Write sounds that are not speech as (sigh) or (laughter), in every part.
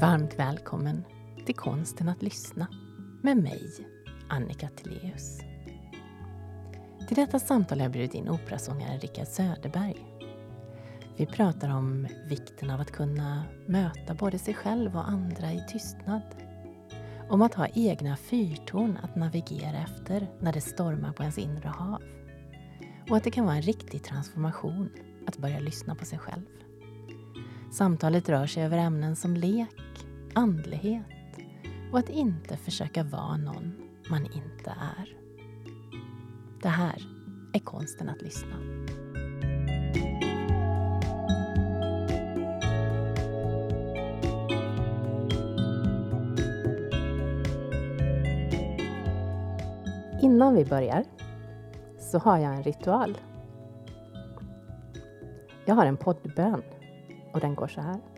Varmt välkommen till Konsten att lyssna med mig, Annika Tilléus. Till detta samtal har jag bjudit in operasångaren Rickard Söderberg. Vi pratar om vikten av att kunna möta både sig själv och andra i tystnad. Om att ha egna fyrtorn att navigera efter när det stormar på ens inre hav. Och att det kan vara en riktig transformation att börja lyssna på sig själv. Samtalet rör sig över ämnen som lek, andlighet och att inte försöka vara någon man inte är. Det här är konsten att lyssna. Innan vi börjar så har jag en ritual. Jag har en poddbön och den går så här.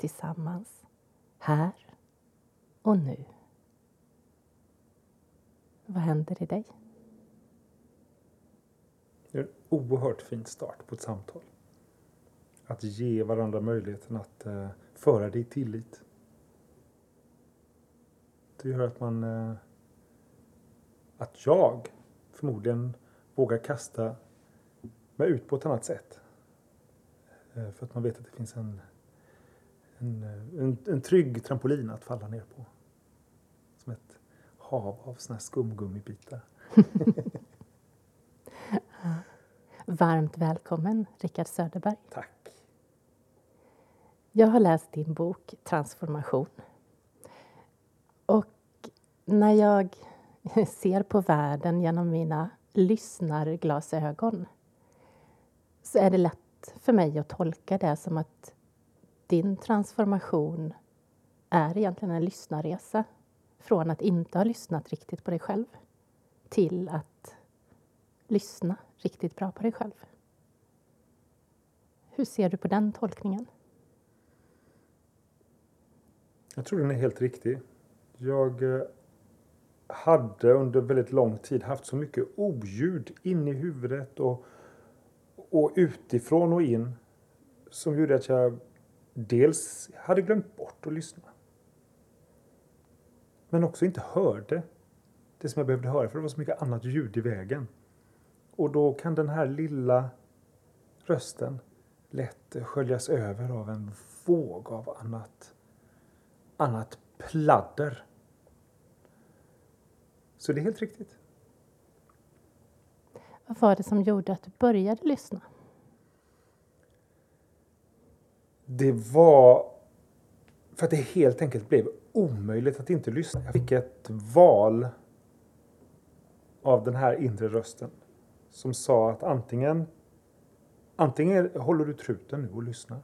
tillsammans, här och nu. Vad händer i dig? Det är en oerhört fin start på ett samtal. Att ge varandra möjligheten att eh, föra det i tillit. Det gör att man... Eh, att jag förmodligen vågar kasta mig ut på ett annat sätt. Eh, för att man vet att det finns en, en, en, en trygg trampolin att falla ner på. Som ett hav av såna här skumgummibitar. (laughs) Varmt välkommen, Rickard Söderberg. Tack. Jag har läst din bok Transformation. Och när jag (laughs) ser på världen genom mina lyssnarglasögon så är det lätt för mig att tolka det som att din transformation är egentligen en lyssnarresa från att inte ha lyssnat riktigt på dig själv till att lyssna riktigt bra på dig själv. Hur ser du på den tolkningen? Jag tror den är helt riktig. Jag eh, hade under väldigt lång tid haft så mycket oljud in i huvudet och, och utifrån och in som gjorde att jag dels hade glömt bort att lyssna men också inte hörde det som jag behövde höra för det var så mycket annat ljud i vägen. Och då kan den här lilla rösten lätt sköljas över av en våg av annat, annat pladder. Så det är helt riktigt. Vad var det som gjorde att du började lyssna? Det var för att det helt enkelt blev omöjligt att inte lyssna. Jag fick ett val av den här inre rösten som sa att antingen antingen håller du truten nu och lyssnar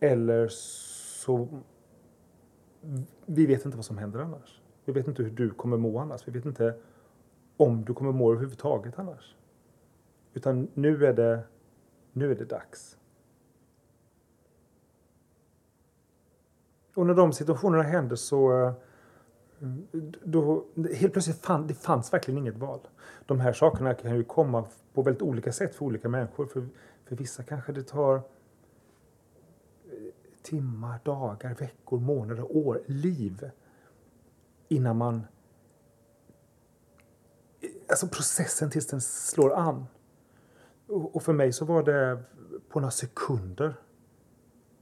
eller så vi vet inte vad som händer annars. Vi vet inte hur du kommer må annars. Vi vet inte om du kommer må överhuvudtaget annars. Utan nu är det, nu är det dags. Och när de situationerna hände så eh, då, helt plötsligt fann, det fanns verkligen inget val. De här sakerna kan ju komma på väldigt olika sätt för olika människor. För, för vissa kanske det tar eh, timmar, dagar, veckor, månader, år, liv innan man... Eh, alltså processen tills den slår an. Och för mig så var det på några sekunder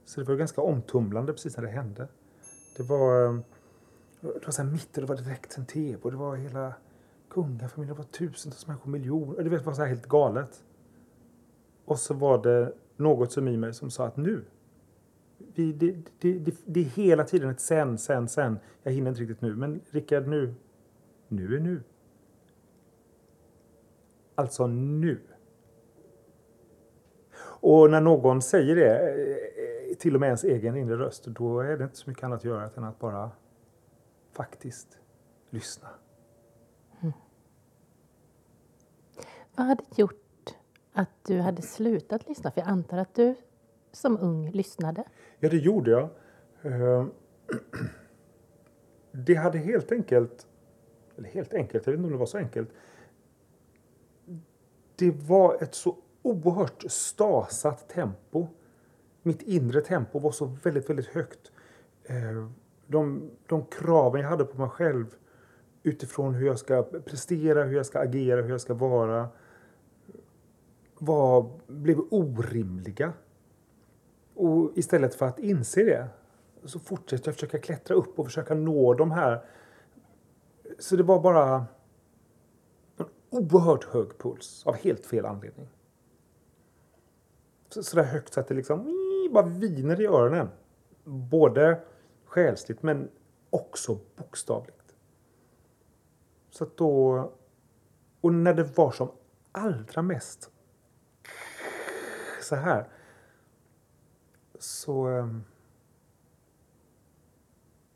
så det var ganska omtumlande precis när det hände. Det var, eh, det var så här mitt det var direkt en tv och det var hela kungafamiljen, det var tusentals människor, miljoner. Det var så här helt galet. Och så var det något som i mig som sa att nu. Vi, det, det, det, det, är hela tiden ett sen, sen, sen. Jag hinner inte riktigt nu. Men Rickard, nu. Nu är nu. Alltså nu. Och när någon säger det eh, till och med ens egen inre röst, då är det inte så mycket annat att göra än att bara faktiskt lyssna. Vad hade gjort att du hade slutat lyssna? För jag antar att du som ung lyssnade. Ja, det gjorde jag. Eh, (clears throat) Det hade helt enkelt, eller helt enkelt, jag vet inte om det var så enkelt. Det var ett så oerhört stasat tempo. Mitt inre tempo var så väldigt, väldigt högt. Eh, de, de kraven jag hade på mig själv utifrån hur jag ska prestera, hur jag ska agera, hur jag ska vara var, blev orimliga. Och istället för att inse det så fortsätter jag försöka klättra upp och försöka nå de här. Så det var bara en oerhört hög puls av helt fel anledning. Så, så där högt så att det liksom bara viner i öronen. Både själsligt men också bokstavligt. Så att då... Och när det var som allra mest så här så... Ehm,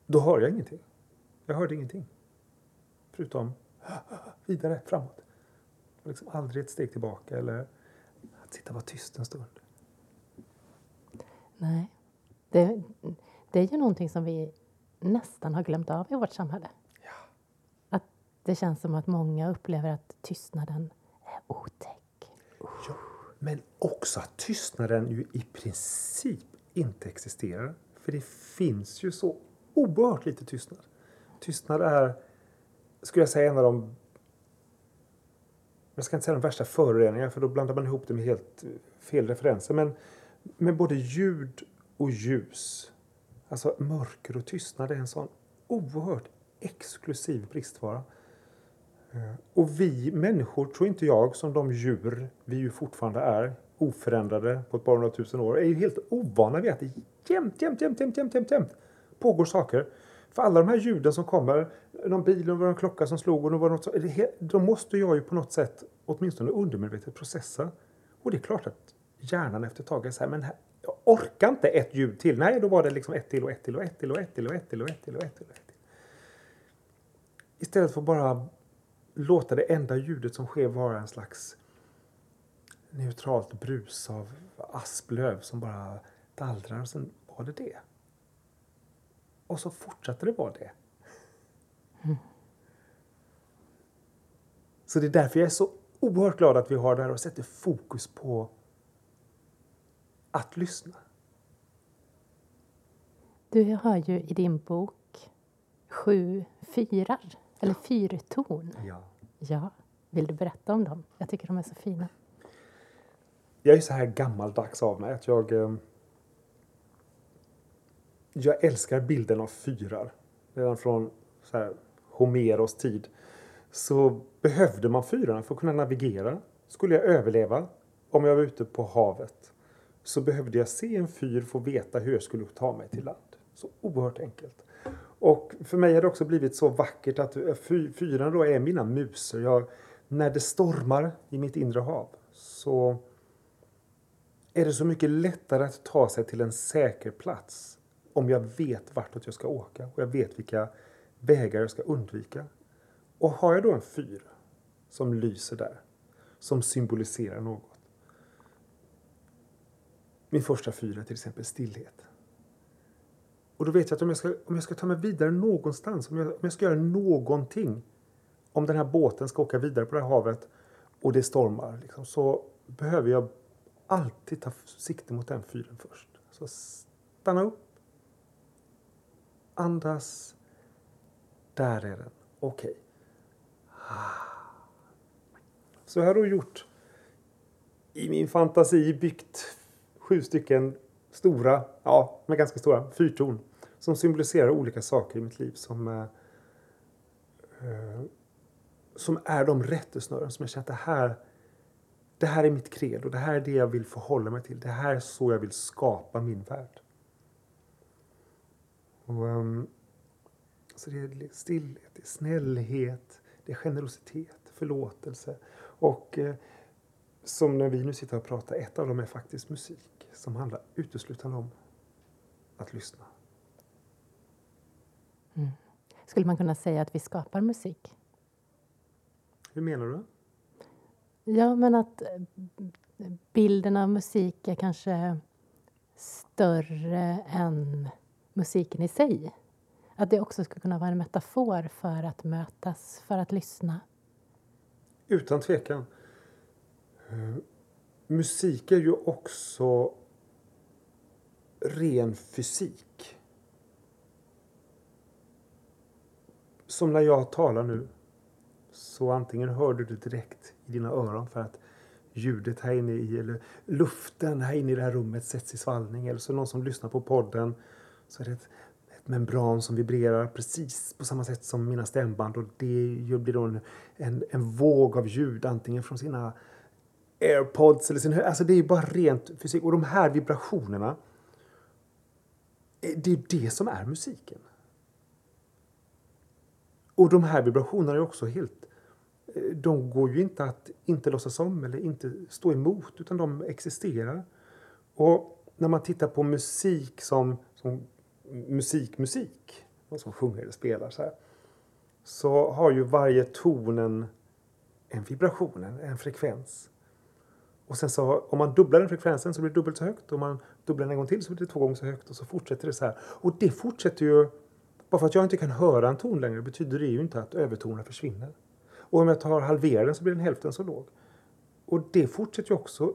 då hör jag ingenting. Jag hörde ingenting. Förutom vidare, framåt. Liksom aldrig ett steg tillbaka eller att sitta och vara tyst en stund. Nej. Det, det är ju någonting som vi nästan har glömt av i vårt samhälle. Ja. Att det känns som att många upplever att tystnaden är otäck. Ja, men också att tystnaden ju i princip inte existerar. För det finns ju så oerhört lite tystnad. Tystnad är, skulle jag säga, en av de... Jag ska inte säga de värsta föroreningarna för då blandar man ihop det med helt eh, fel referenser. Men med både ljud och ljus, alltså mörker och tystnad är en sån oerhört exklusiv bristvara. Eh, och vi människor, tror inte jag, som de djur vi ju fortfarande är, oförändrade på ett par hundra tusen år, är ju helt ovana vid att det jämt, jämt, jämt, jämt, jämt, jämt, jämt pågår saker. För alla de här ljuden som kommer, någon bil, och en klocka som slog och det var något så, de måste jag ju på något sätt, åtminstone undermedvetet, processa. Och det är klart att hjärnan efter ett tag är så här, men här, jag orkar inte ett ljud till. Nej, då var det liksom ett till och ett till och ett till och ett till och ett till och ett till och ett till. Och ett till. Istället för att bara låta det enda ljudet som sker vara en slags neutralt brus av asplöv som bara dallrar och sen var det det. Och så fortsatte det vara det. Så det är därför jag är så oerhört glad att vi har det här och sätter fokus på att lyssna. Du har ju i din bok sju fyrar, eller fyrtorn. Ja. Ja, vill du berätta om dem? Jag tycker de är så fina. Jag är så här gammaldags av mig att jag... eh, Jag älskar bilden av fyrar. Redan från så här, Homeros tid så behövde man fyrarna för att kunna navigera. Skulle jag överleva om jag var ute på havet så behövde jag se en fyr för att veta hur jag skulle ta mig till land. Så oerhört enkelt. Och för mig har det också blivit så vackert att eh, fyren då är mina musor. Jag, när det stormar i mitt inre hav så är det så mycket lättare att ta sig till en säker plats om jag vet vartåt jag ska åka och jag vet vilka vägar jag ska undvika. Och har jag då en fyr som lyser där, som symboliserar något. Min första fyr är till exempel stillhet. Och då vet jag att om jag ska, om jag ska ta mig vidare någonstans, om jag, om jag ska göra någonting, om den här båten ska åka vidare på det här havet och det stormar, liksom, så behöver jag alltid ta sikte mot den fyren först. Så stanna upp. Andas. Där är den. Okej. Ah. Så jag har då gjort i min fantasi byggt sju stycken stora, ja, men ganska stora, fyrtorn som symboliserar olika saker i mitt liv som, eh, eh, som är de rättesnören som jag känner att det här, det här är mitt credo, det här är det jag vill förhålla mig till, det här är så jag vill skapa min värld. Och, ehm, så det är stillhet, det är snällhet, det är generositet, förlåtelse. Och eh, som när vi nu sitter och pratar, ett av dem är faktiskt musik som handlar uteslutande om att lyssna. Mm. Skulle man kunna säga att vi skapar musik? Hur menar du? Ja, men att eh, bilden av musik är kanske större än musiken i sig. Att det också skulle kunna vara en metafor för att mötas, för att lyssna. Utan tvekan. Eh, musik är ju också ren fysik. Som när jag talar nu, så antingen hör du det direkt i dina öron för att ljudet här inne i, eller luften här inne i det här rummet sätts i svallning. Eller så någon som lyssnar på podden så är det ett, ett membran som vibrerar precis på samma sätt som mina stämband och det blir då en, en, en våg av ljud antingen från sina airpods eller sin Alltså det är ju bara rent fysik. Och de här vibrationerna eh, det är det som är musiken. Och de här vibrationerna är också helt... Eh, de går ju inte att inte låtsas om eller inte stå emot, utan de existerar. Och när man tittar på musik som, som musik, musik, som sjunger eller spelar så här, så har ju varje ton en, en vibration, en, en frekvens. Och sen så om man dubblar den frekvensen så blir det dubbelt så högt. Om man dubblar den en gång till så blir det två gånger så högt och så fortsätter det så här. Och det fortsätter ju, bara för att jag inte kan höra en ton längre betyder det ju inte att övertonerna försvinner. Och om jag tar halverar den så blir den hälften så låg. Och det fortsätter ju också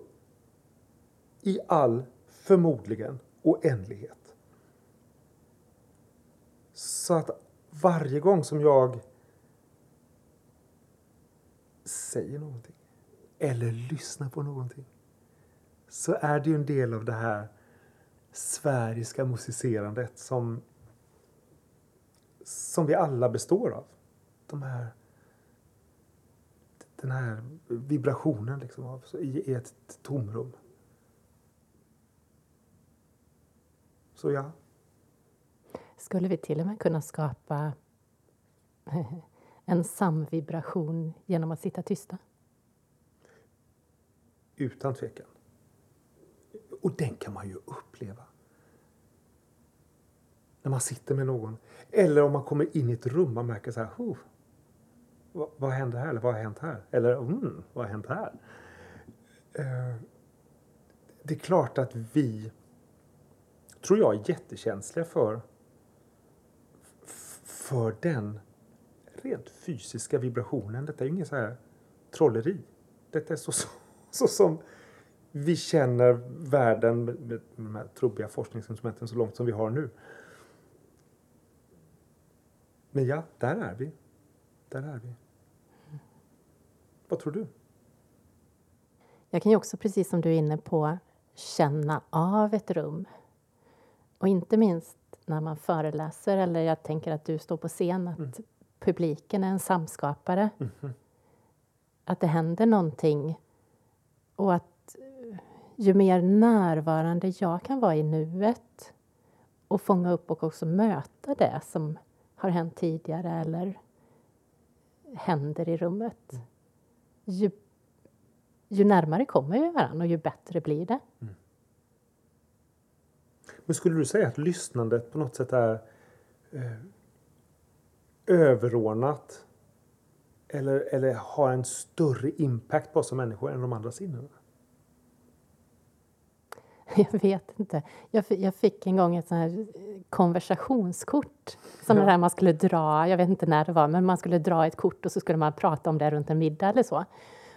i all, förmodligen, oändlighet. Så att varje gång som jag säger någonting eller lyssnar på någonting så är det ju en del av det här sfäriska musicerandet som, som vi alla består av. De här, den här vibrationen liksom av, i, i ett tomrum. Så ja. Skulle vi till och med kunna skapa (laughs) en samvibration genom att sitta tysta? Utan tvekan. Och den kan man ju uppleva. När man sitter med någon. Eller om man kommer in i ett rum och märker så här, oh, vad, vad händer här? Eller vad har hänt här? Eller mm, vad har hänt här? Eh, det är klart att vi, tror jag, är jättekänsliga för, för den rent fysiska vibrationen. Detta är ju inget så här trolleri. Detta är så, så som vi känner världen med de här trubbiga forskningsinstrumenten så långt som vi har nu. Men ja, där är vi. Där är vi. Vad tror du? Jag kan ju också, precis som du är inne på, känna av ett rum. Och inte minst när man föreläser, eller jag tänker att du står på scen, att mm. publiken är en samskapare. Mm. Att det händer någonting och att eh, ju mer närvarande jag kan vara i nuet och fånga upp och också möta det som har hänt tidigare eller händer i rummet. Ju, ju närmare kommer vi varandra och ju bättre blir det. Mm. Men skulle du säga att lyssnandet på något sätt är eh, överordnat eller, eller har en större impact på oss som människor än de andra sinnena? (laughs) Jag vet inte. Jag, jag fick en gång ett sånt här konversationskort. Sådana ja. där man skulle dra, jag vet inte när det var, men man skulle dra ett kort och så skulle man prata om det runt en middag eller så.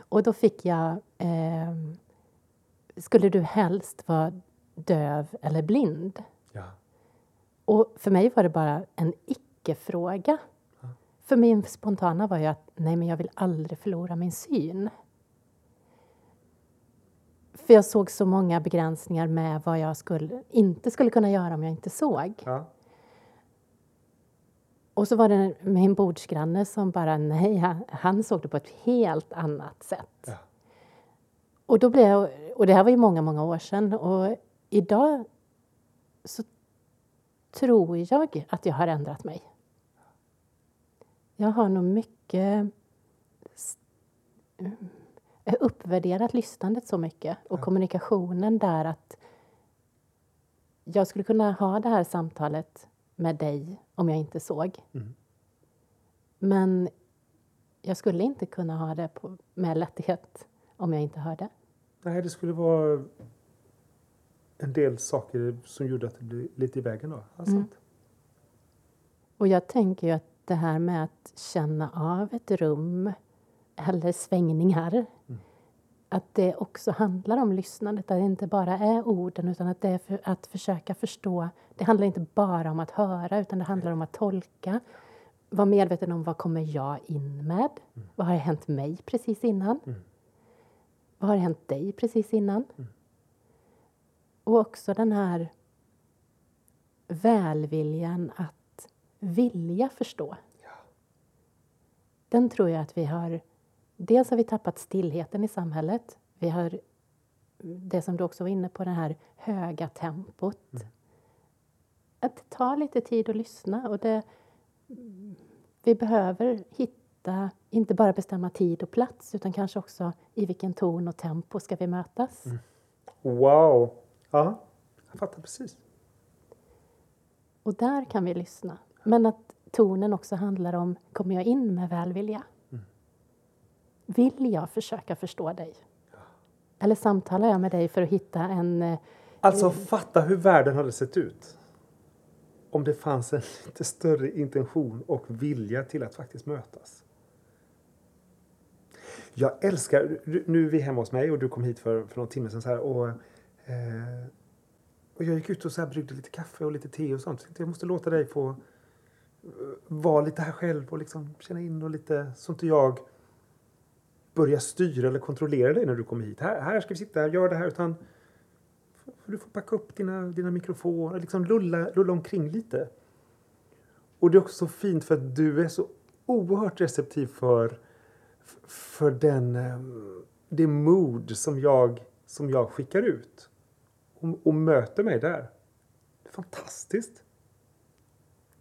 Och då fick jag eh, Skulle du helst vara döv eller blind? Ja. Och för mig var det bara en icke-fråga. För min spontana var ju att nej, men jag vill aldrig förlora min syn. För jag såg så många begränsningar med vad jag skulle, inte skulle kunna göra om jag inte såg. Ja. Och så var det min bordsgranne som bara, nej, han, såg det på ett helt annat sätt. Ja. Och, då blev jag, och det här var ju många, många år sedan. Och idag så tror jag att jag har ändrat mig. Jag har nog mycket uppvärderat lyssnandet så mycket och ja. kommunikationen där att jag skulle kunna ha det här samtalet med dig om jag inte såg. Mm. Men jag skulle inte kunna ha det på, med lätthet om jag inte hörde. Nej, det skulle vara en del saker som gjorde att det blev lite i vägen då. Ja, Mm. Och jag tänker ju att det här med att känna av ett rum eller svängningar att det också handlar om lyssnandet, att det inte bara är orden utan att det är för, att försöka förstå. Det handlar inte bara om att höra utan det handlar om att tolka. Vara medveten om vad kommer jag in med? Vad har hänt mig precis innan? Vad har hänt dig precis innan? Och också den här välviljan att vilja förstå. Den tror jag att vi har... Dels har vi tappat stillheten i samhället. Vi har det som du också var inne på, det här höga tempot. Att det tar lite tid att lyssna. Och det, vi behöver hitta, inte bara bestämma tid och plats utan kanske också i vilken ton och tempo ska vi mötas. Wow! Ja, jag fattar precis. Och där kan vi lyssna. Men att tonen också handlar om, kommer jag in med välvilja? Vill jag försöka förstå dig? Eller samtalar jag med dig för att hitta en... eh, Alltså fatta hur världen hade sett ut. Om det fanns en (laughs) lite större intention och vilja till att faktiskt mötas. Jag älskar, nu är vi hemma hos mig och du kom hit för, för någon timme sedan så här och, eh, och jag gick ut och så här bryggde lite kaffe och lite te och sånt. Jag måste låta dig få eh, vara lite här själv och liksom känna in och lite så inte jag börjar styra eller kontrollera dig när du kommer hit. Här, här ska vi sitta, gör det här utan du får packa upp dina, dina mikrofoner, liksom lulla, lulla omkring lite. Och det är också så fint för att du är så oerhört receptiv för, för den, ehm, det mood som jag, som jag skickar ut. Och, och möter mig där. Det är fantastiskt.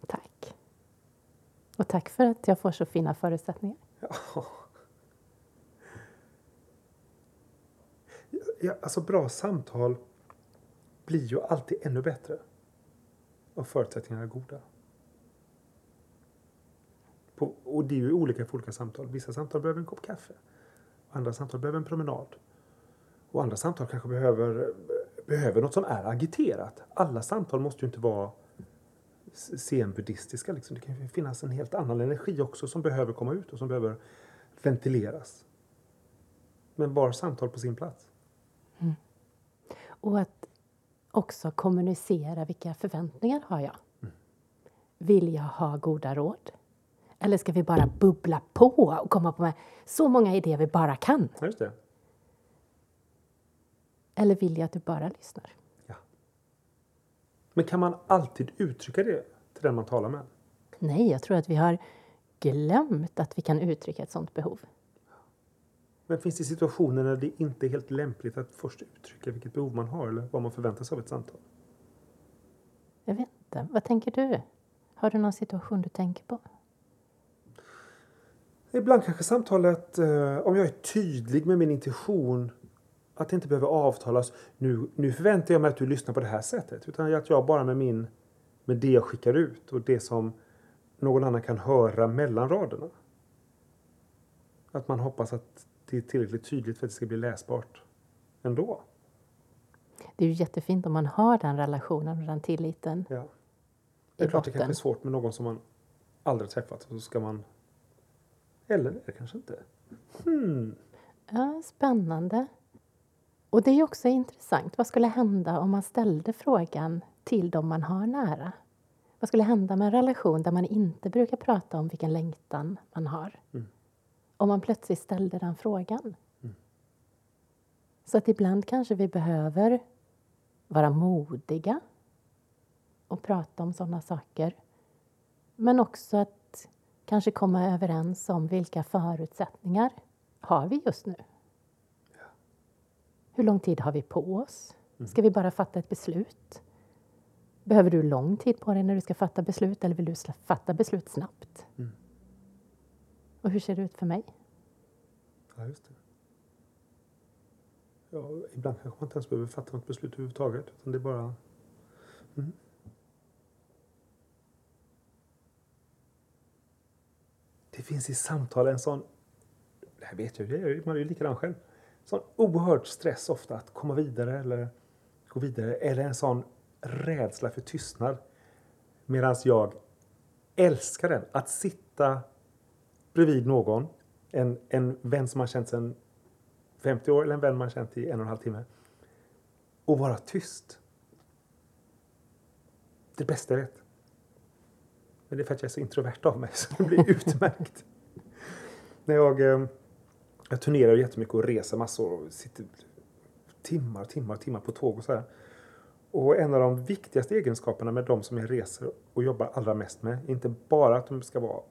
Tack. Och tack för att jag får så fina förutsättningar. Ja. Ja, alltså bra samtal blir ju alltid ännu bättre. om förutsättningarna är goda. På, och det är ju olika för olika samtal. Vissa samtal behöver en kopp kaffe. Andra samtal behöver en promenad. Och andra samtal kanske behöver, behöver något som är agiterat. Alla samtal måste ju inte vara zen-buddhistiska. Liksom. Det kan finnas en helt annan energi också som behöver komma ut och som behöver ventileras. Men var samtal på sin plats. Och att också kommunicera vilka förväntningar har jag. Vill jag ha goda råd? Eller ska vi bara bubbla på och komma på med så många idéer vi bara kan? Just det. Eller vill jag att du bara lyssnar? Men kan man alltid uttrycka det till den man talar med? Nej, jag tror att vi har glömt att vi kan uttrycka ett sådant behov. Men finns det situationer när det inte är helt lämpligt att först uttrycka vilket behov man har eller vad man förväntar sig av ett samtal? Jag vet inte. Vad tänker du? Har du någon situation du tänker på? Ibland kanske samtalet, eh, om jag är tydlig med min intention, att det inte behöver avtalas. Nu, nu förväntar jag mig att du lyssnar på det här sättet. Utan att jag bara med min, med det jag skickar ut och det som någon annan kan höra mellan raderna. Att man hoppas att det är tillräckligt tydligt för att det ska bli läsbart ändå. Det är ju jättefint om man har den relationen och den tilliten Ja. Det är klart det kanske är svårt med någon som man aldrig träffat. Så ska man... Eller det kanske inte. Hmm. Ja, spännande. Och det är också intressant. Vad skulle hända om man ställde frågan till dem man har nära? Vad skulle hända med en relation där man inte brukar prata om vilken längtan man har? Mm. Om man plötsligt ställde den frågan. Så att ibland kanske vi behöver vara modiga och prata om sådana saker. Men också att kanske komma överens om vilka förutsättningar har vi just nu. Hur lång tid har vi på oss? Ska vi bara fatta ett beslut? Behöver du lång tid på dig när du ska fatta beslut eller vill du fatta beslut snabbt? Mm. Och hur ser det ut för mig? Ja, just det. Ja, ibland kanske man inte ens behöver fatta något beslut överhuvudtaget. Utan det är bara Mm. Det finns i samtal en sån, det här vet jag, är- man är ju likadan själv, sån oerhörd stress ofta att komma vidare eller gå vidare, eller en sån rädsla för tystnad. Medan jag älskar den, att sitta bredvid någon, en, en vän som man känt sedan 50 år eller en vän man känt i en och en halv timme och vara tyst. Det bästa jag vet. Men det är för att jag är så introvert av mig så det blir (laughs) utmärkt. När jag, eh, jag turnerar jättemycket och reser massor och sitter timmar, timmar, timmar på tåg och så här. Och en av de viktigaste egenskaperna med de som jag reser och jobbar allra mest med, inte bara att de ska vara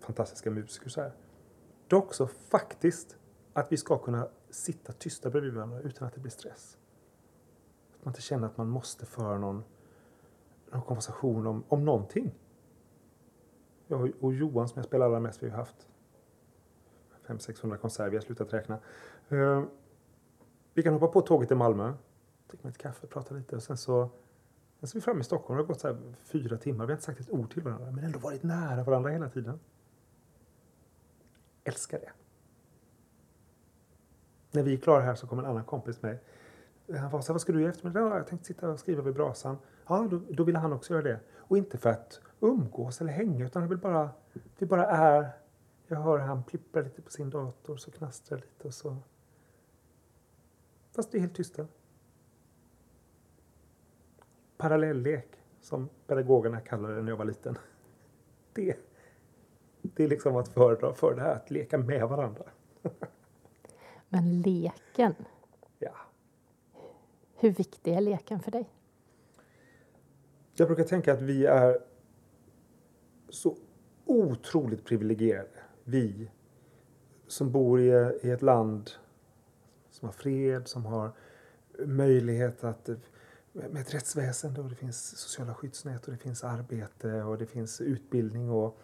fantastiska musiker så här. Det är också faktiskt att vi ska kunna sitta tysta bredvid varandra utan att det blir stress. Att man inte känner att man måste föra någon, någon konversation om, om någonting. Jag och Johan som jag spelar allra mest, vi har haft 500-600 konserter, vi har slutat räkna. Eh, vi kan hoppa på tåget till Malmö, dricka lite kaffe, prata lite och sen så Sen så är vi framme i Stockholm, det har gått så här fyra timmar, vi har inte sagt ett ord till varandra men ändå varit nära varandra hela tiden. Älskar det. När vi är klara här så kommer en annan kompis med. Han var så här, vad ska du göra i eftermiddag? Ja, jag tänkte sitta och skriva vid brasan. Ja, då, då ville han också göra det. Och inte för att umgås eller hänga utan han vill bara, vi bara är. Jag hör han plippra lite på sin dator så knastrar lite och så. Fast det är helt tysta. Parallelllek som pedagogerna kallade det när jag var liten. Det, det är liksom att föredra för det här att leka med varandra. Men leken, Ja. hur viktig är leken för dig? Jag brukar tänka att vi är så otroligt privilegierade. Vi som bor i, i ett land som har fred, som har möjlighet att eh, med ett rättsväsende och det finns sociala skyddsnät och det finns arbete och det finns utbildning och,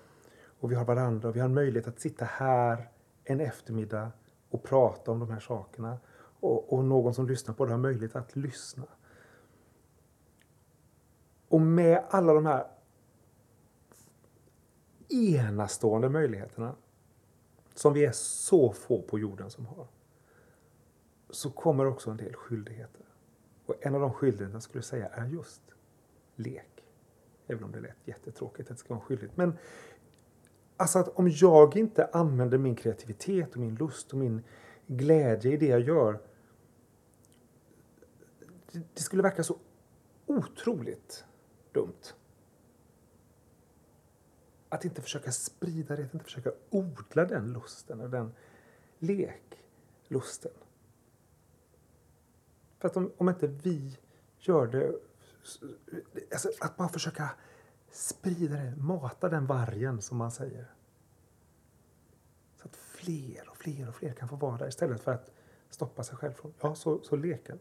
och vi har varandra och vi har en möjlighet att sitta här en eftermiddag och prata om de här sakerna och, och någon som lyssnar på det har möjlighet att lyssna. Och med alla de här enastående möjligheterna som vi är så få på jorden som har så kommer också en del skyldigheter. Och en av de skyldigheterna skulle jag säga är just lek. Även om det lät jättetråkigt att det ska vara en skyldighet. Men alltså att om jag inte använder min kreativitet och min lust och min glädje i det jag gör. Det, det skulle verka så otroligt dumt. Att inte försöka sprida det, att inte försöka odla den lusten och den leklusten. För att om, om inte vi gör det, alltså att bara försöka sprida det, mata den vargen som man säger. Så att fler och fler och fler kan få vara där istället för att stoppa sig själv från, ja så, så leken.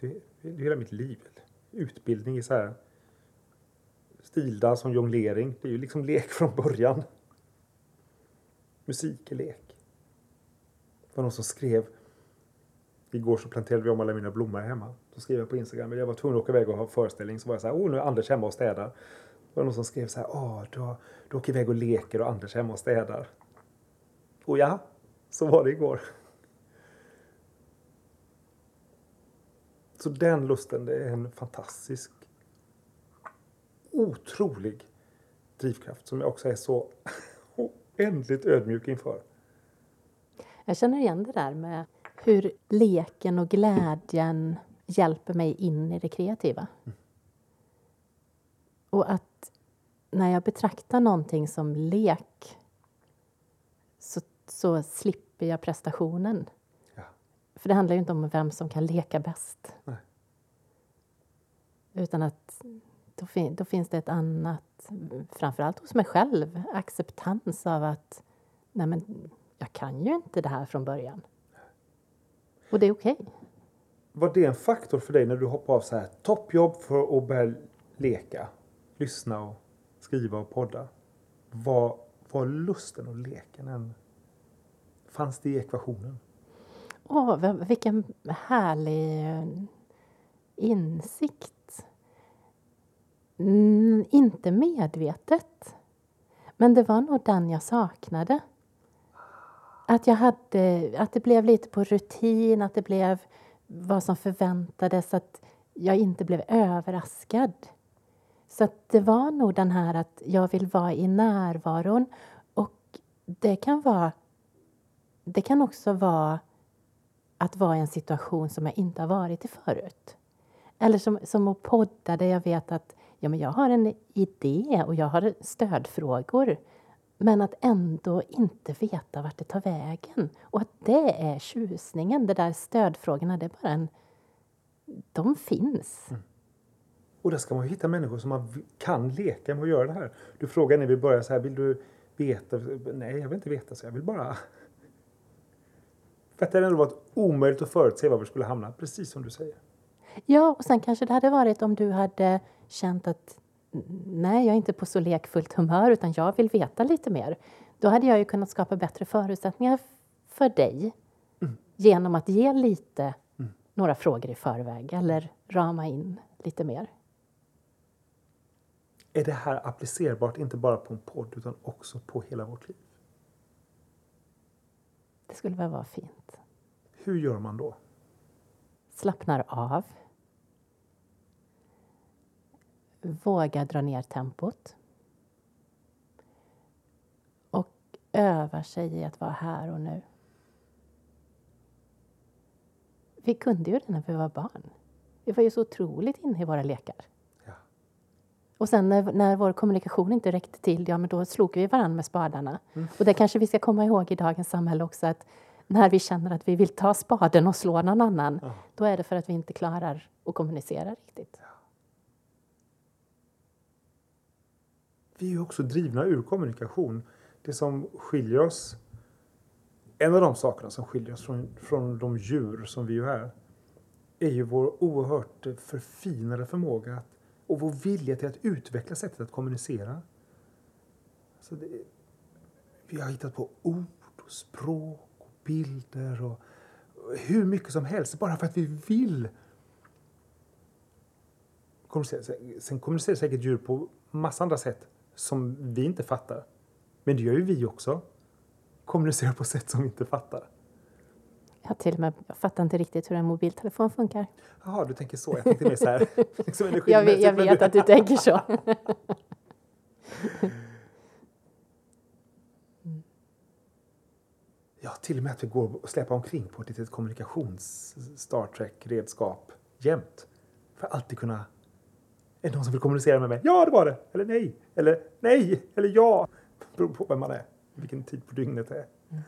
Det, det är hela mitt liv. Utbildning i så här stildans som jonglering. Det är ju liksom lek från början. Musik är lek. Det var någon som skrev Igår så planterade vi om alla mina blommor hemma. Så skrev jag på Instagram, jag var tvungen att åka iväg och ha föreställning. Så var jag så här, oh nu är Anders hemma och städar. Det var någon som skrev så här, åh du, du åker iväg och leker och Anders är hemma och städar. Och ja, så var det igår. Så den lusten, det är en fantastisk, otrolig drivkraft som jag också är så (laughs) oändligt ödmjuk inför. Jag känner igen det där med hur leken och glädjen hjälper mig in i det kreativa. Och att när jag betraktar någonting som lek så, så slipper jag prestationen. Ja. För det handlar ju inte om vem som kan leka bäst. Nej. Utan att då, fin- då finns det ett annat, framförallt hos mig själv, acceptans av att nej men, jag kan ju inte det här från början. Och det är okej. Var det en faktor för dig när du hoppade av så här toppjobb för att börja leka, lyssna och skriva och podda? Var, var lusten och leken en... Fanns det i ekvationen? Åh, vilken härlig insikt. Mm, inte medvetet. Men det var nog den jag saknade. Att, jag hade, att det blev lite på rutin, att det blev vad som förväntades, att jag inte blev överraskad. Så det var nog den här att jag vill vara i närvaron. Och det kan vara... Det kan också vara att vara i en situation som jag inte har varit i förut. Eller som, som att podda där jag vet att ja, men jag har en idé och jag har stödfrågor. Men att ändå inte veta vart det tar vägen. Och att det är tjusningen. Det där stödfrågorna, det är bara en... De finns. Mm. Och där ska man hitta människor som man kan leka med och göra det här. Du frågar när vi börjar så här, vill du veta? Nej, jag vill inte veta, så jag vill bara... För att det hade varit omöjligt att förutse var vi skulle hamna, precis som du säger. Ja, och sen kanske det hade varit om du hade känt att nej, jag är inte på så lekfullt humör utan jag vill veta lite mer. Då hade jag ju kunnat skapa bättre förutsättningar för dig mm. genom att ge lite mm. några frågor i förväg eller rama in lite mer. Är det här applicerbart inte bara på en podd utan också på hela vårt liv? Det skulle väl vara fint. Hur gör man då? Slappnar av. Våga dra ner tempot. Och övar sig i att vara här och nu. Vi kunde ju det när vi var barn. Vi var ju så otroligt inne i våra lekar. Ja. Och sen när, när vår kommunikation inte räckte till, ja men då slog vi varandra med spadarna. Mm. Och det kanske vi ska komma ihåg i dagens samhälle också att när vi känner att vi vill ta spaden och slå någon annan, ja. då är det för att vi inte klarar att kommunicera riktigt. Ja. Vi är också drivna ur kommunikation. Det som skiljer oss, en av de sakerna som skiljer oss från, från de djur som vi ju är, är ju vår oerhört förfinade förmåga att, och vår vilja till att utveckla sättet att kommunicera. Alltså det, vi har hittat på ord och språk bilder och hur mycket som helst bara för att vi vill kommunicera. Sen kommunicerar säkert djur på massa andra sätt som vi inte fattar. Men det gör ju vi också. Kommunicerar på sätt som vi inte fattar. Jag till och med jag fattar inte riktigt hur en mobiltelefon funkar. Jaha, du tänker så. Jag tänkte mer så här. (laughs) liksom jag vet, jag vet att du tänker så. (laughs) Ja, till och med att vi går och släpar omkring på ett litet kommunikations-Star Trek-redskap jämt. För att alltid kunna... Är det någon som vill kommunicera med mig? Ja, det var det! Eller nej! Eller nej! Eller ja! Det beror på vem man är. Vilken tid på dygnet det är. Mm.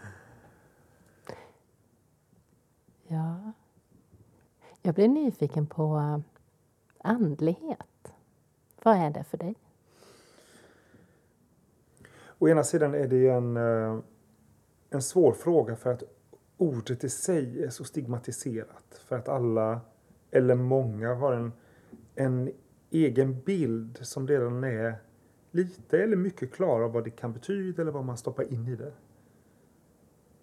Ja. Jag blir nyfiken på eh, andlighet. Vad är det för dig? Å ena sidan är det en eh, en svår fråga för att ordet i sig är så stigmatiserat. För att alla, eller många, har en, en egen bild som redan är lite eller mycket klar av vad det kan betyda eller vad man stoppar in i det.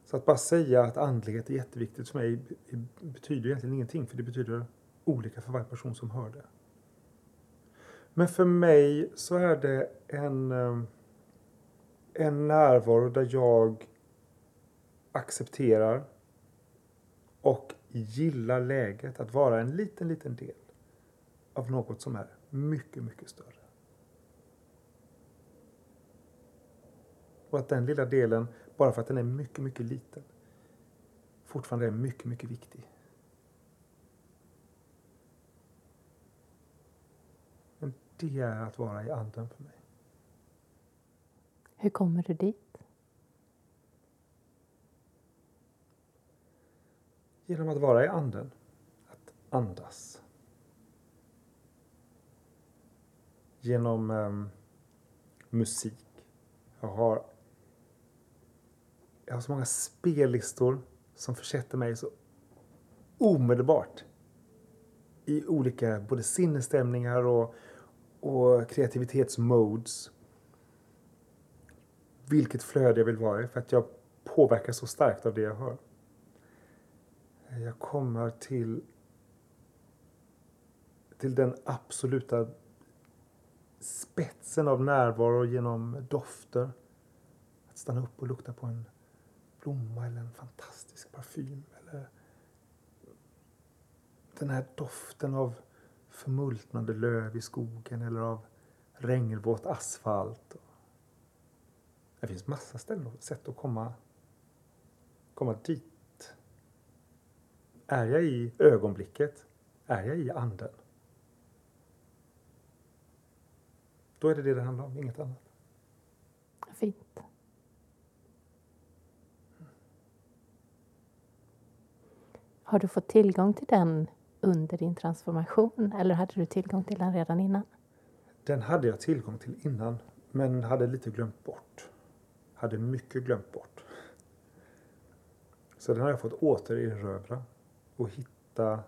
Så att bara säga att andlighet är jätteviktigt för mig betyder egentligen ingenting för det betyder olika för varje person som hör det. Men för mig så är det en, eh, en närvaro där jag accepterar och gillar läget att vara en liten, liten del av något som är mycket, mycket större. Och att den lilla delen, bara för att den är mycket, mycket liten, fortfarande är mycket, mycket viktig. Men det är att vara i anden för mig. Hur kommer du dit? genom att vara i anden. Att andas. Genom um, musik. Jag har, jag har så många spellistor som försätter mig så omedelbart i olika både sinnesstämningar och, och kreativitetsmodes. Vilket flöde jag vill vara i för att jag påverkas så starkt av det jag hör. Jag kommer till, till den absoluta spetsen av närvaro genom dofter. Att stanna upp och lukta på en blomma eller en fantastisk parfym. Eller den här doften av förmultnande löv i skogen eller av regnvåt asfalt. Det finns massa ställen och sätt att komma, komma dit. Är jag i ögonblicket? Är jag i anden? Då är det det det handlar om, inget annat. Fint. Har du fått tillgång till den under din transformation eller hade du tillgång till den redan innan? Den hade jag tillgång till innan men hade lite glömt bort. Hade mycket glömt bort. Så den har jag fått återerövra och hitta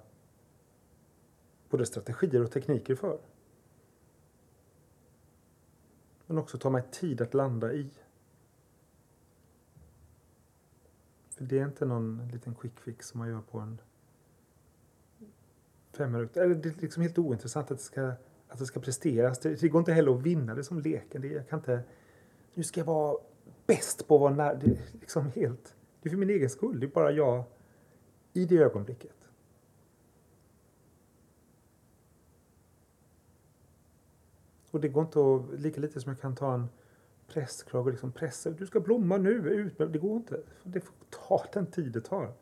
både strategier och tekniker för. Men också ta mig tid att landa i. För det är inte någon liten quick fix som man gör på en fem minuter. Eller det är liksom helt ointressant att det ska, att det ska presteras. Det, det går inte heller att vinna det som leken. Det, jag kan inte, nu ska jag vara bäst på att vara nära. Det är liksom helt, det är för min egen skull. Det är bara jag i det ögonblicket. Och det går inte att, lika lite som jag kan ta en prästkrage och liksom pressa, du ska blomma nu, ut Det går inte. Det får ta den tid det tar.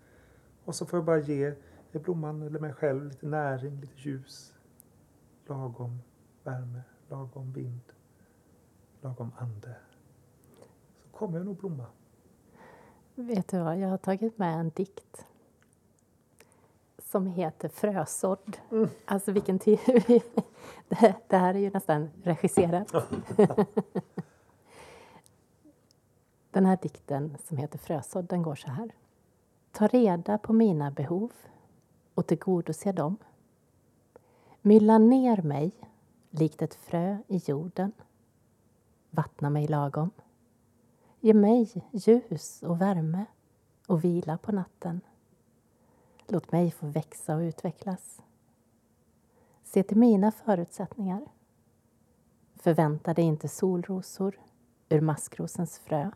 Och så får jag bara ge blomman eller mig själv lite näring, lite ljus, lagom värme, lagom vind, lagom ande. Så kommer jag nog blomma. Vet du vad, jag har tagit med en dikt som heter Frösådd. Mm. Alltså vilken tid... (laughs) det, det här är ju nästan regisserat. (laughs) den här dikten som heter Frösådd, den går så här. Ta reda på mina behov och tillgodose dem. Mylla ner mig likt ett frö i jorden. Vattna mig lagom. Ge mig ljus och värme och vila på natten. Låt mig få växa och utvecklas. Se till mina förutsättningar. Förvänta dig inte solrosor ur maskrosens frö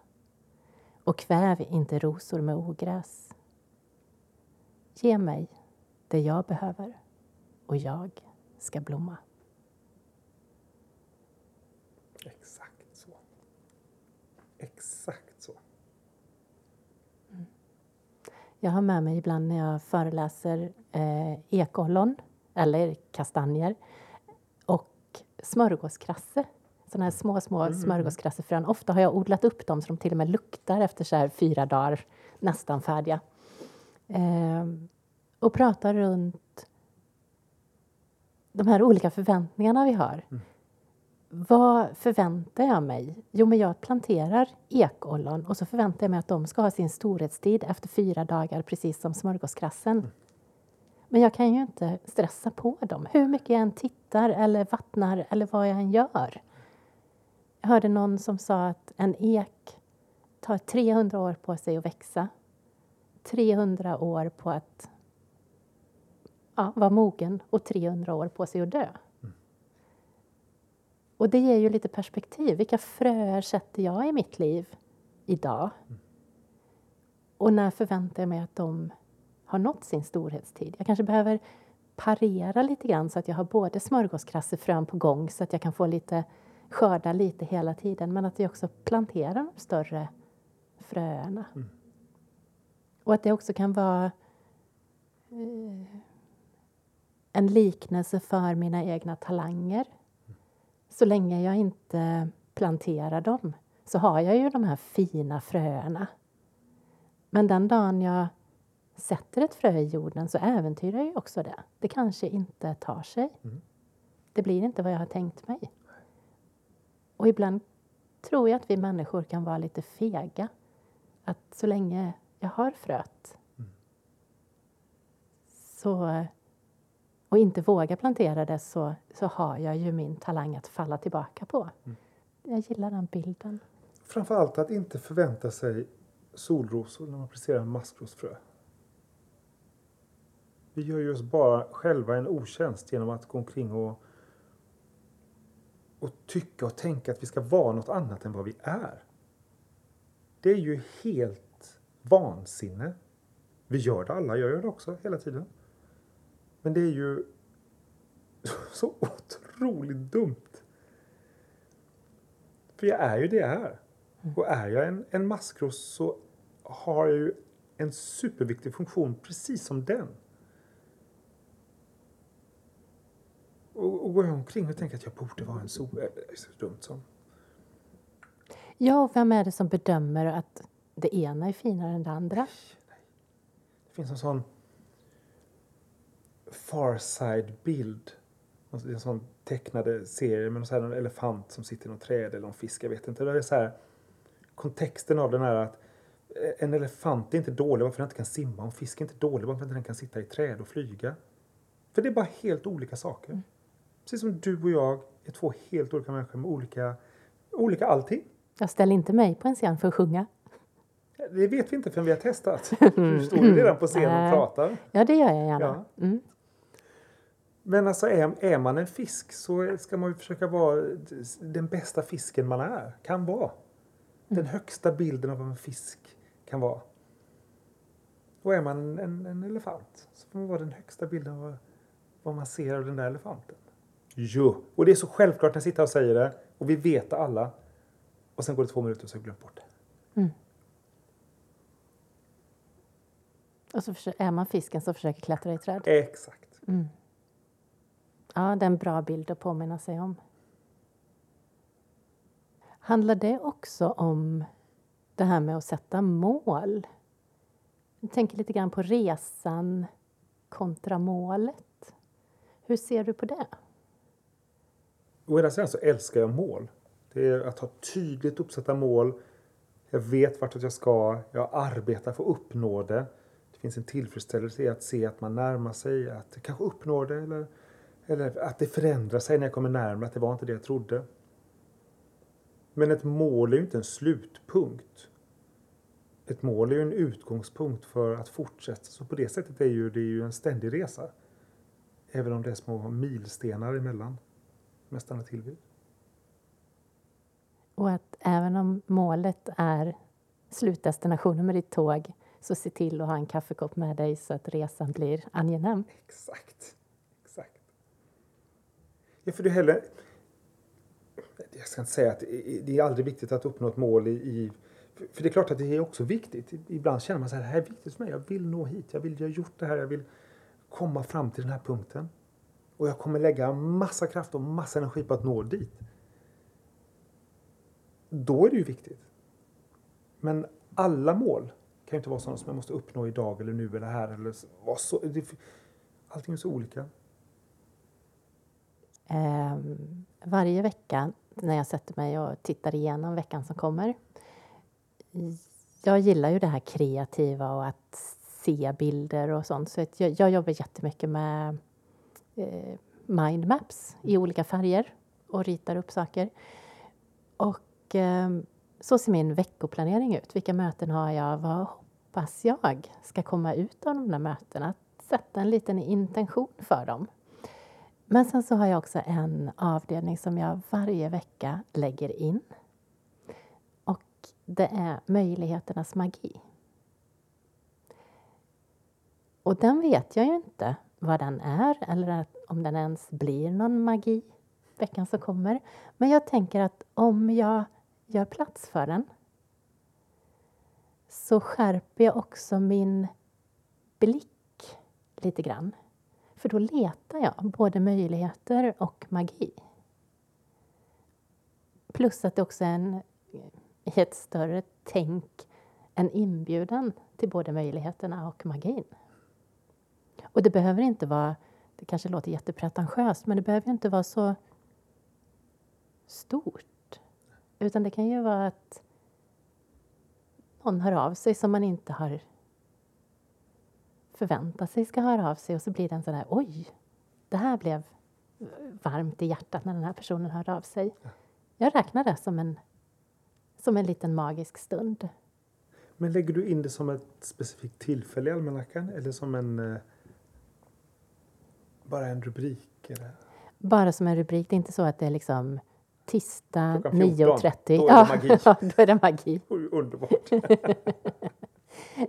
och kväv inte rosor med ogräs. Ge mig det jag behöver och jag ska blomma. Exakt så. Exakt så. Mm. Jag har med mig ibland när jag föreläser eh, ekollon eller kastanjer och smörgåskrasse. Sådana här små, små mm. smörgåskrassefrön. Ofta har jag odlat upp dem så de till och med luktar efter så här fyra dagar, nästan färdiga. Eh, och pratar runt de här olika förväntningarna vi har. Mm. Vad förväntar jag mig? Jo, men jag planterar ekollon och så förväntar jag mig att de ska ha sin storhetstid efter fyra dagar, precis som smörgåskrassen. Mm. Men jag kan ju inte stressa på dem, hur mycket jag än tittar eller vattnar eller vad jag än gör. Jag hörde någon som sa att en ek tar 300 år på sig att växa. 300 år på att ja, var mogen och 300 år på sig att dö. Och det ger ju lite perspektiv. Vilka fröer sätter jag i mitt liv idag? Och när förväntar jag mig att de har nått sin storhetstid? Jag kanske behöver parera lite grann så att jag har både smörgåskrassefrön på gång så att jag kan få lite skörda lite hela tiden men att jag också planterar de större fröerna. Mm. Och att det också kan vara eh, en liknelse för mina egna talanger. Så länge jag inte planterar dem så har jag ju de här fina fröerna. Men den dagen jag sätter ett frö i jorden så äventyrar jag också det. Det kanske inte tar sig. Mm. Det blir inte vad jag har tänkt mig. Och ibland tror jag att vi människor kan vara lite fega. Att så länge jag har fröet mm. så och inte vågar plantera det så, så har jag ju min talang att falla tillbaka på. Mm. Jag gillar den bilden. Framförallt att inte förvänta sig solrosor när man placerar en maskrosfrö. Vi gör ju oss bara själva en otjänst genom att gå omkring och och tycka och tänka att vi ska vara något annat än vad vi är. Det är ju helt vansinne. Vi gör det alla, jag gör det också hela tiden. Men det är ju (laughs) så otroligt dumt. För jag är ju det jag är. Och är jag en, en maskros så har jag ju en superviktig funktion precis som den. Och, och går jag omkring och tänker att jag borde vara en sol. Det är så dumt som. Ja, och vem är det som bedömer att det ena är finare än det andra? Det finns en sån far side-bild. En sån tecknade serie med en elefant som sitter i något träd eller en fisk, jag vet inte. Det är så här, kontexten av den är att en elefant är inte dålig varför den inte kan simma. En fisk är inte dålig varför den inte kan sitta i träd och flyga. För det är bara helt olika saker. Mm. Precis som du och jag är två helt olika människor med olika, olika allting. Jag ställer inte mig på en scen för att sjunga. Det vet vi inte förrän vi har testat. (laughs) Du står ju redan på scen och pratar. Ja, det gör jag gärna. Ja. Mm. Men alltså är, är man en fisk så ska man ju försöka vara den bästa fisken man är, kan vara. Den mm. högsta bilden av vad en fisk kan vara. Och är man en, en elefant så får man vara den högsta bilden av vad, vad man ser av den där elefanten. Jo, och det är så självklart när jag sitter och säger det och vi vet det alla. Och sen går det två minuter och så har jag glömt bort det. Mm. Och så är man fisken som försöker klättra i träd. Exakt. Mm. Ja, det är en bra bild att påminna sig om. Handlar det också om det här med att sätta mål? Jag tänker lite grann på resan kontra målet. Hur ser du på det? Å ena sidan så älskar jag mål. Det är att ha tydligt uppsatta mål. Jag vet vart jag ska. Jag arbetar för att uppnå det. Det finns en tillfredsställelse i att se att man närmar sig, att jag kanske uppnår det eller, eller att det förändrar sig när jag kommer närmare, att det var inte det jag trodde. Men ett mål är ju inte en slutpunkt. Ett mål är ju en utgångspunkt för att fortsätta. Så på det sättet är ju det ju en ständig resa. Även om det är små milstenar emellan. Med stanna till vid. Och att även om målet är slutdestinationen med ditt tåg så se till att ha en kaffekopp med dig så att resan blir angenäm. Exakt. Ja, för du heller... Jag ska inte säga att det är aldrig viktigt att uppnå ett mål i, i för det är klart att det är också viktigt. Ibland känner man så här, det här är viktigt för mig. Jag vill nå hit. Jag vill, jag har gjort det här. Jag vill komma fram till den här punkten. Och jag kommer lägga massa kraft och massa energi på att nå dit. Då är det ju viktigt. Men alla mål kan ju inte vara sådana som jag måste uppnå idag eller nu eller här. Eller så. allting är så olika. Eh, varje vecka när jag sätter mig och tittar igenom veckan som kommer. Jag gillar ju det här kreativa och att se bilder och sånt. Så jag, jag jobbar jättemycket med eh, mindmaps i olika färger och ritar upp saker. Och eh, så ser min veckoplanering ut. Vilka möten har jag? Vad hoppas jag ska komma ut av de där mötena? Att sätta en liten intention för dem. Men sen så har jag också en avdelning som jag varje vecka lägger in. Och det är möjligheternas magi. Och den vet jag ju inte vad den är eller om den ens blir någon magi veckan som kommer. Men jag tänker att om jag gör plats för den så skärper jag också min blick lite grann. För då letar jag både möjligheter och magi. Plus att det också är en, i ett större tänk en inbjudan till både möjligheterna och magin. Och det behöver inte vara, det kanske låter jättepretentiöst, men det behöver inte vara så stort. Utan det kan ju vara att någon hör av sig som man inte har förväntat sig ska höra av sig och så blir det en sån där, oj, det här blev varmt i hjärtat när den här personen hörde av sig. Jag räknar det som en, som en liten magisk stund. Men lägger du in det som ett specifikt tillfälle i almanackan eller som en eh, bara en rubrik? Eller? Bara som en rubrik. Det är inte så att det är liksom tisdag Klockan 14, 9.30. (laughs) då är det magi. Ja, då är det magi. Underbart. (laughs)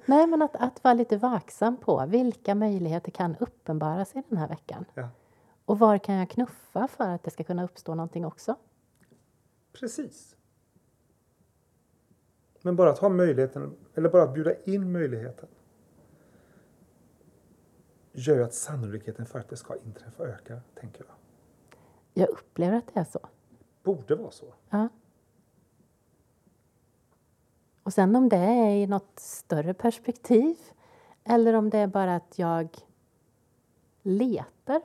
Nej, men att, att vara lite vaksam på vilka möjligheter kan uppenbara sig den här veckan. Ja. Och var kan jag knuffa för att det ska kunna uppstå någonting också? Precis. Men bara att ha möjligheten, eller bara att bjuda in möjligheten gör ju att sannolikheten för att det ska inträffa ökar, tänker jag. Jag upplever att det är så. Borde vara så. Ja. Och sen om det är i något större perspektiv eller om det är bara att jag letar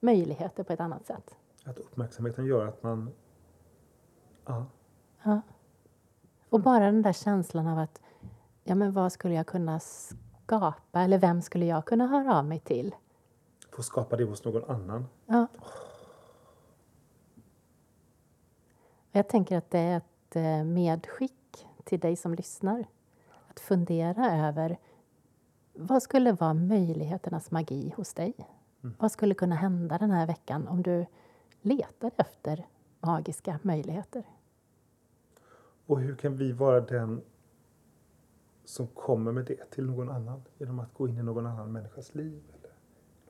möjligheter på ett annat sätt. Att uppmärksamheten gör att man... Ja, Ja. Och bara den där känslan av att ja, men vad skulle jag kunna skapa eller vem skulle jag kunna höra av mig till? få skapa det hos någon annan. Ja. Jag tänker att det är ett eh, medskick till dig som lyssnar. Att fundera över vad skulle vara möjligheternas magi hos dig? Vad skulle kunna hända den här veckan om du letar efter magiska möjligheter? Och hur kan vi vara den som kommer med det till någon annan genom att gå in i någon annan människas liv eller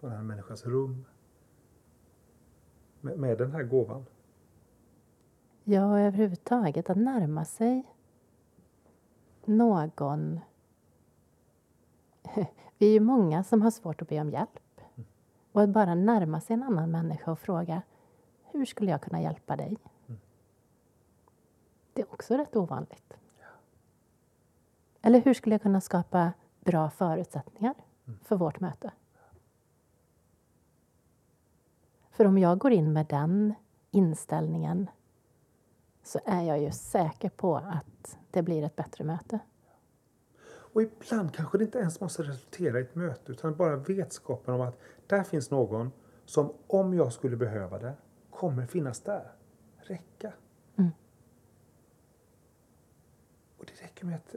någon annan människas rum med, med den här gåvan. Ja, överhuvudtaget att närma sig någon... (laughs) Vi är ju många som har svårt att be om hjälp. Och att bara närma sig en annan människa och fråga hur skulle jag kunna hjälpa dig? Det är också rätt ovanligt. Eller hur skulle jag kunna skapa bra förutsättningar för vårt möte? För om jag går in med den inställningen så är jag ju säker på att det blir ett bättre möte. Och ibland kanske det inte ens måste resultera i ett möte utan bara vetskapen om att där finns någon som om jag skulle behöva det kommer finnas där. Räcka. Mm. Och det räcker med ett,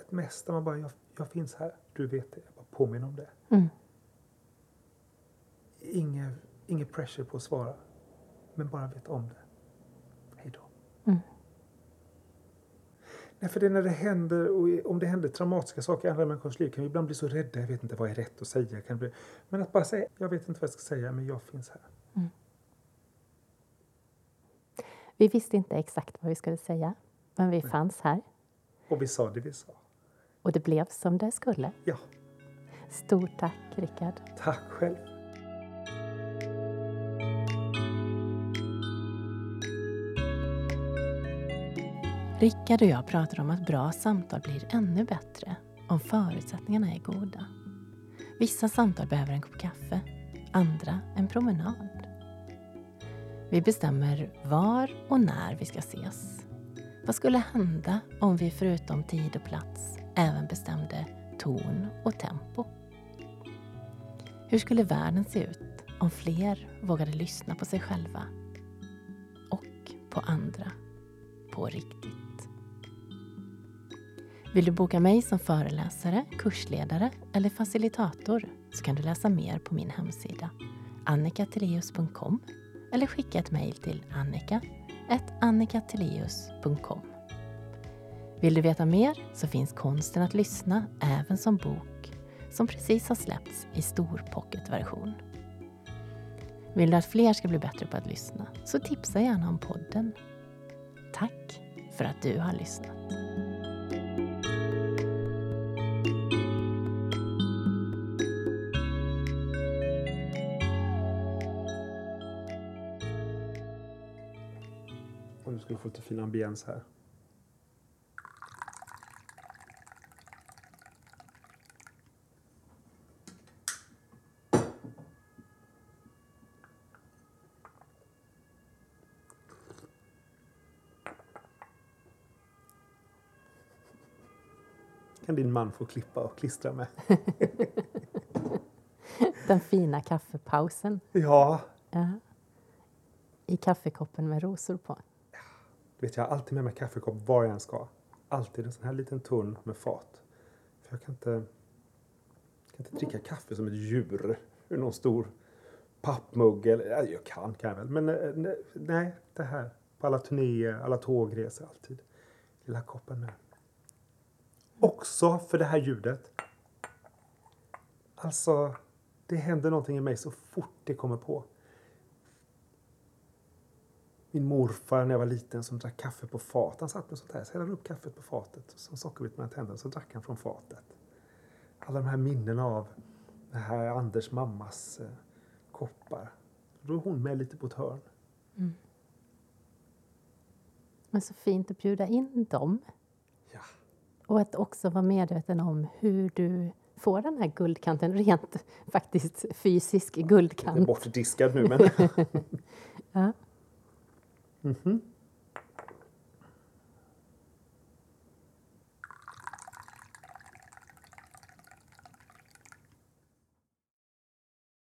ett mest där man bara, jag, jag finns här, du vet det, jag bara påminner om det. Mm. Inget, inget pressure på att svara, men bara veta om det. Hej då. Mm. Nej, för det är när det händer, och om det händer traumatiska saker i andra människors liv kan vi ibland bli så rädda, jag vet inte vad är rätt att säga. Kan bli, men att bara säga, jag vet inte vad jag ska säga, men jag finns här. Vi visste inte exakt vad vi skulle säga, men vi fanns här Och vi sa det vi sa. och det blev som det skulle. Ja, Stort tack, Rickard. tack själv. Rickard och jag pratar om att bra samtal blir ännu bättre om förutsättningarna är goda. Vissa samtal behöver en kopp kaffe, andra en promenad. Vi bestämmer var och när vi ska ses. Vad skulle hända om vi förutom tid och plats även bestämde ton och tempo? Hur skulle världen se ut om fler vågade lyssna på sig själva och på andra på riktigt? Vill du boka mig som föreläsare, kursledare eller facilitator så kan du läsa mer på min hemsida annikateleus.com eller skicka ett mejl till annika.annikateleus.com. Vill du veta mer så finns Konsten att lyssna även som bok som precis har släppts i stor pocketversion. Vill du att fler ska bli bättre på att lyssna så tipsa gärna om podden. Tack för att du har lyssnat. Lite fin ambiens här. Kan din man få klippa och klistra med. (laughs) Den fina kaffepausen Ja, ja. i kaffekoppen med rosor på. Vet, jag har alltid med mig kaffekopp var jag än ska. Alltid en sån här liten tunn med fat. För jag kan inte, jag kan inte dricka kaffe som ett djur ur någon stor pappmugg. Eller, jag kan, kan jag väl. Men eh, nej, det här. På alla turnéer, alla tågresor, alltid. Lilla koppen med. Också för det här ljudet. Alltså, det händer någonting i mig så fort det kommer på. Min morfar när jag var liten som drack kaffe på fat. Han satt med sånt här, så hällde upp kaffet på fatet. Som sockerbit mellan tänderna, så drack han från fatet. Alla de här minnena av det här Anders mammas eh, koppar. Då är hon med lite på ett hörn. Mm. Men så fint att bjuda in dem. Ja. Och att också vara medveten om hur du får den här guldkanten, rent (laughs) faktiskt fysisk Den är guldkant. bortdiskad nu men... (laughs) Ja. Mm-hmm.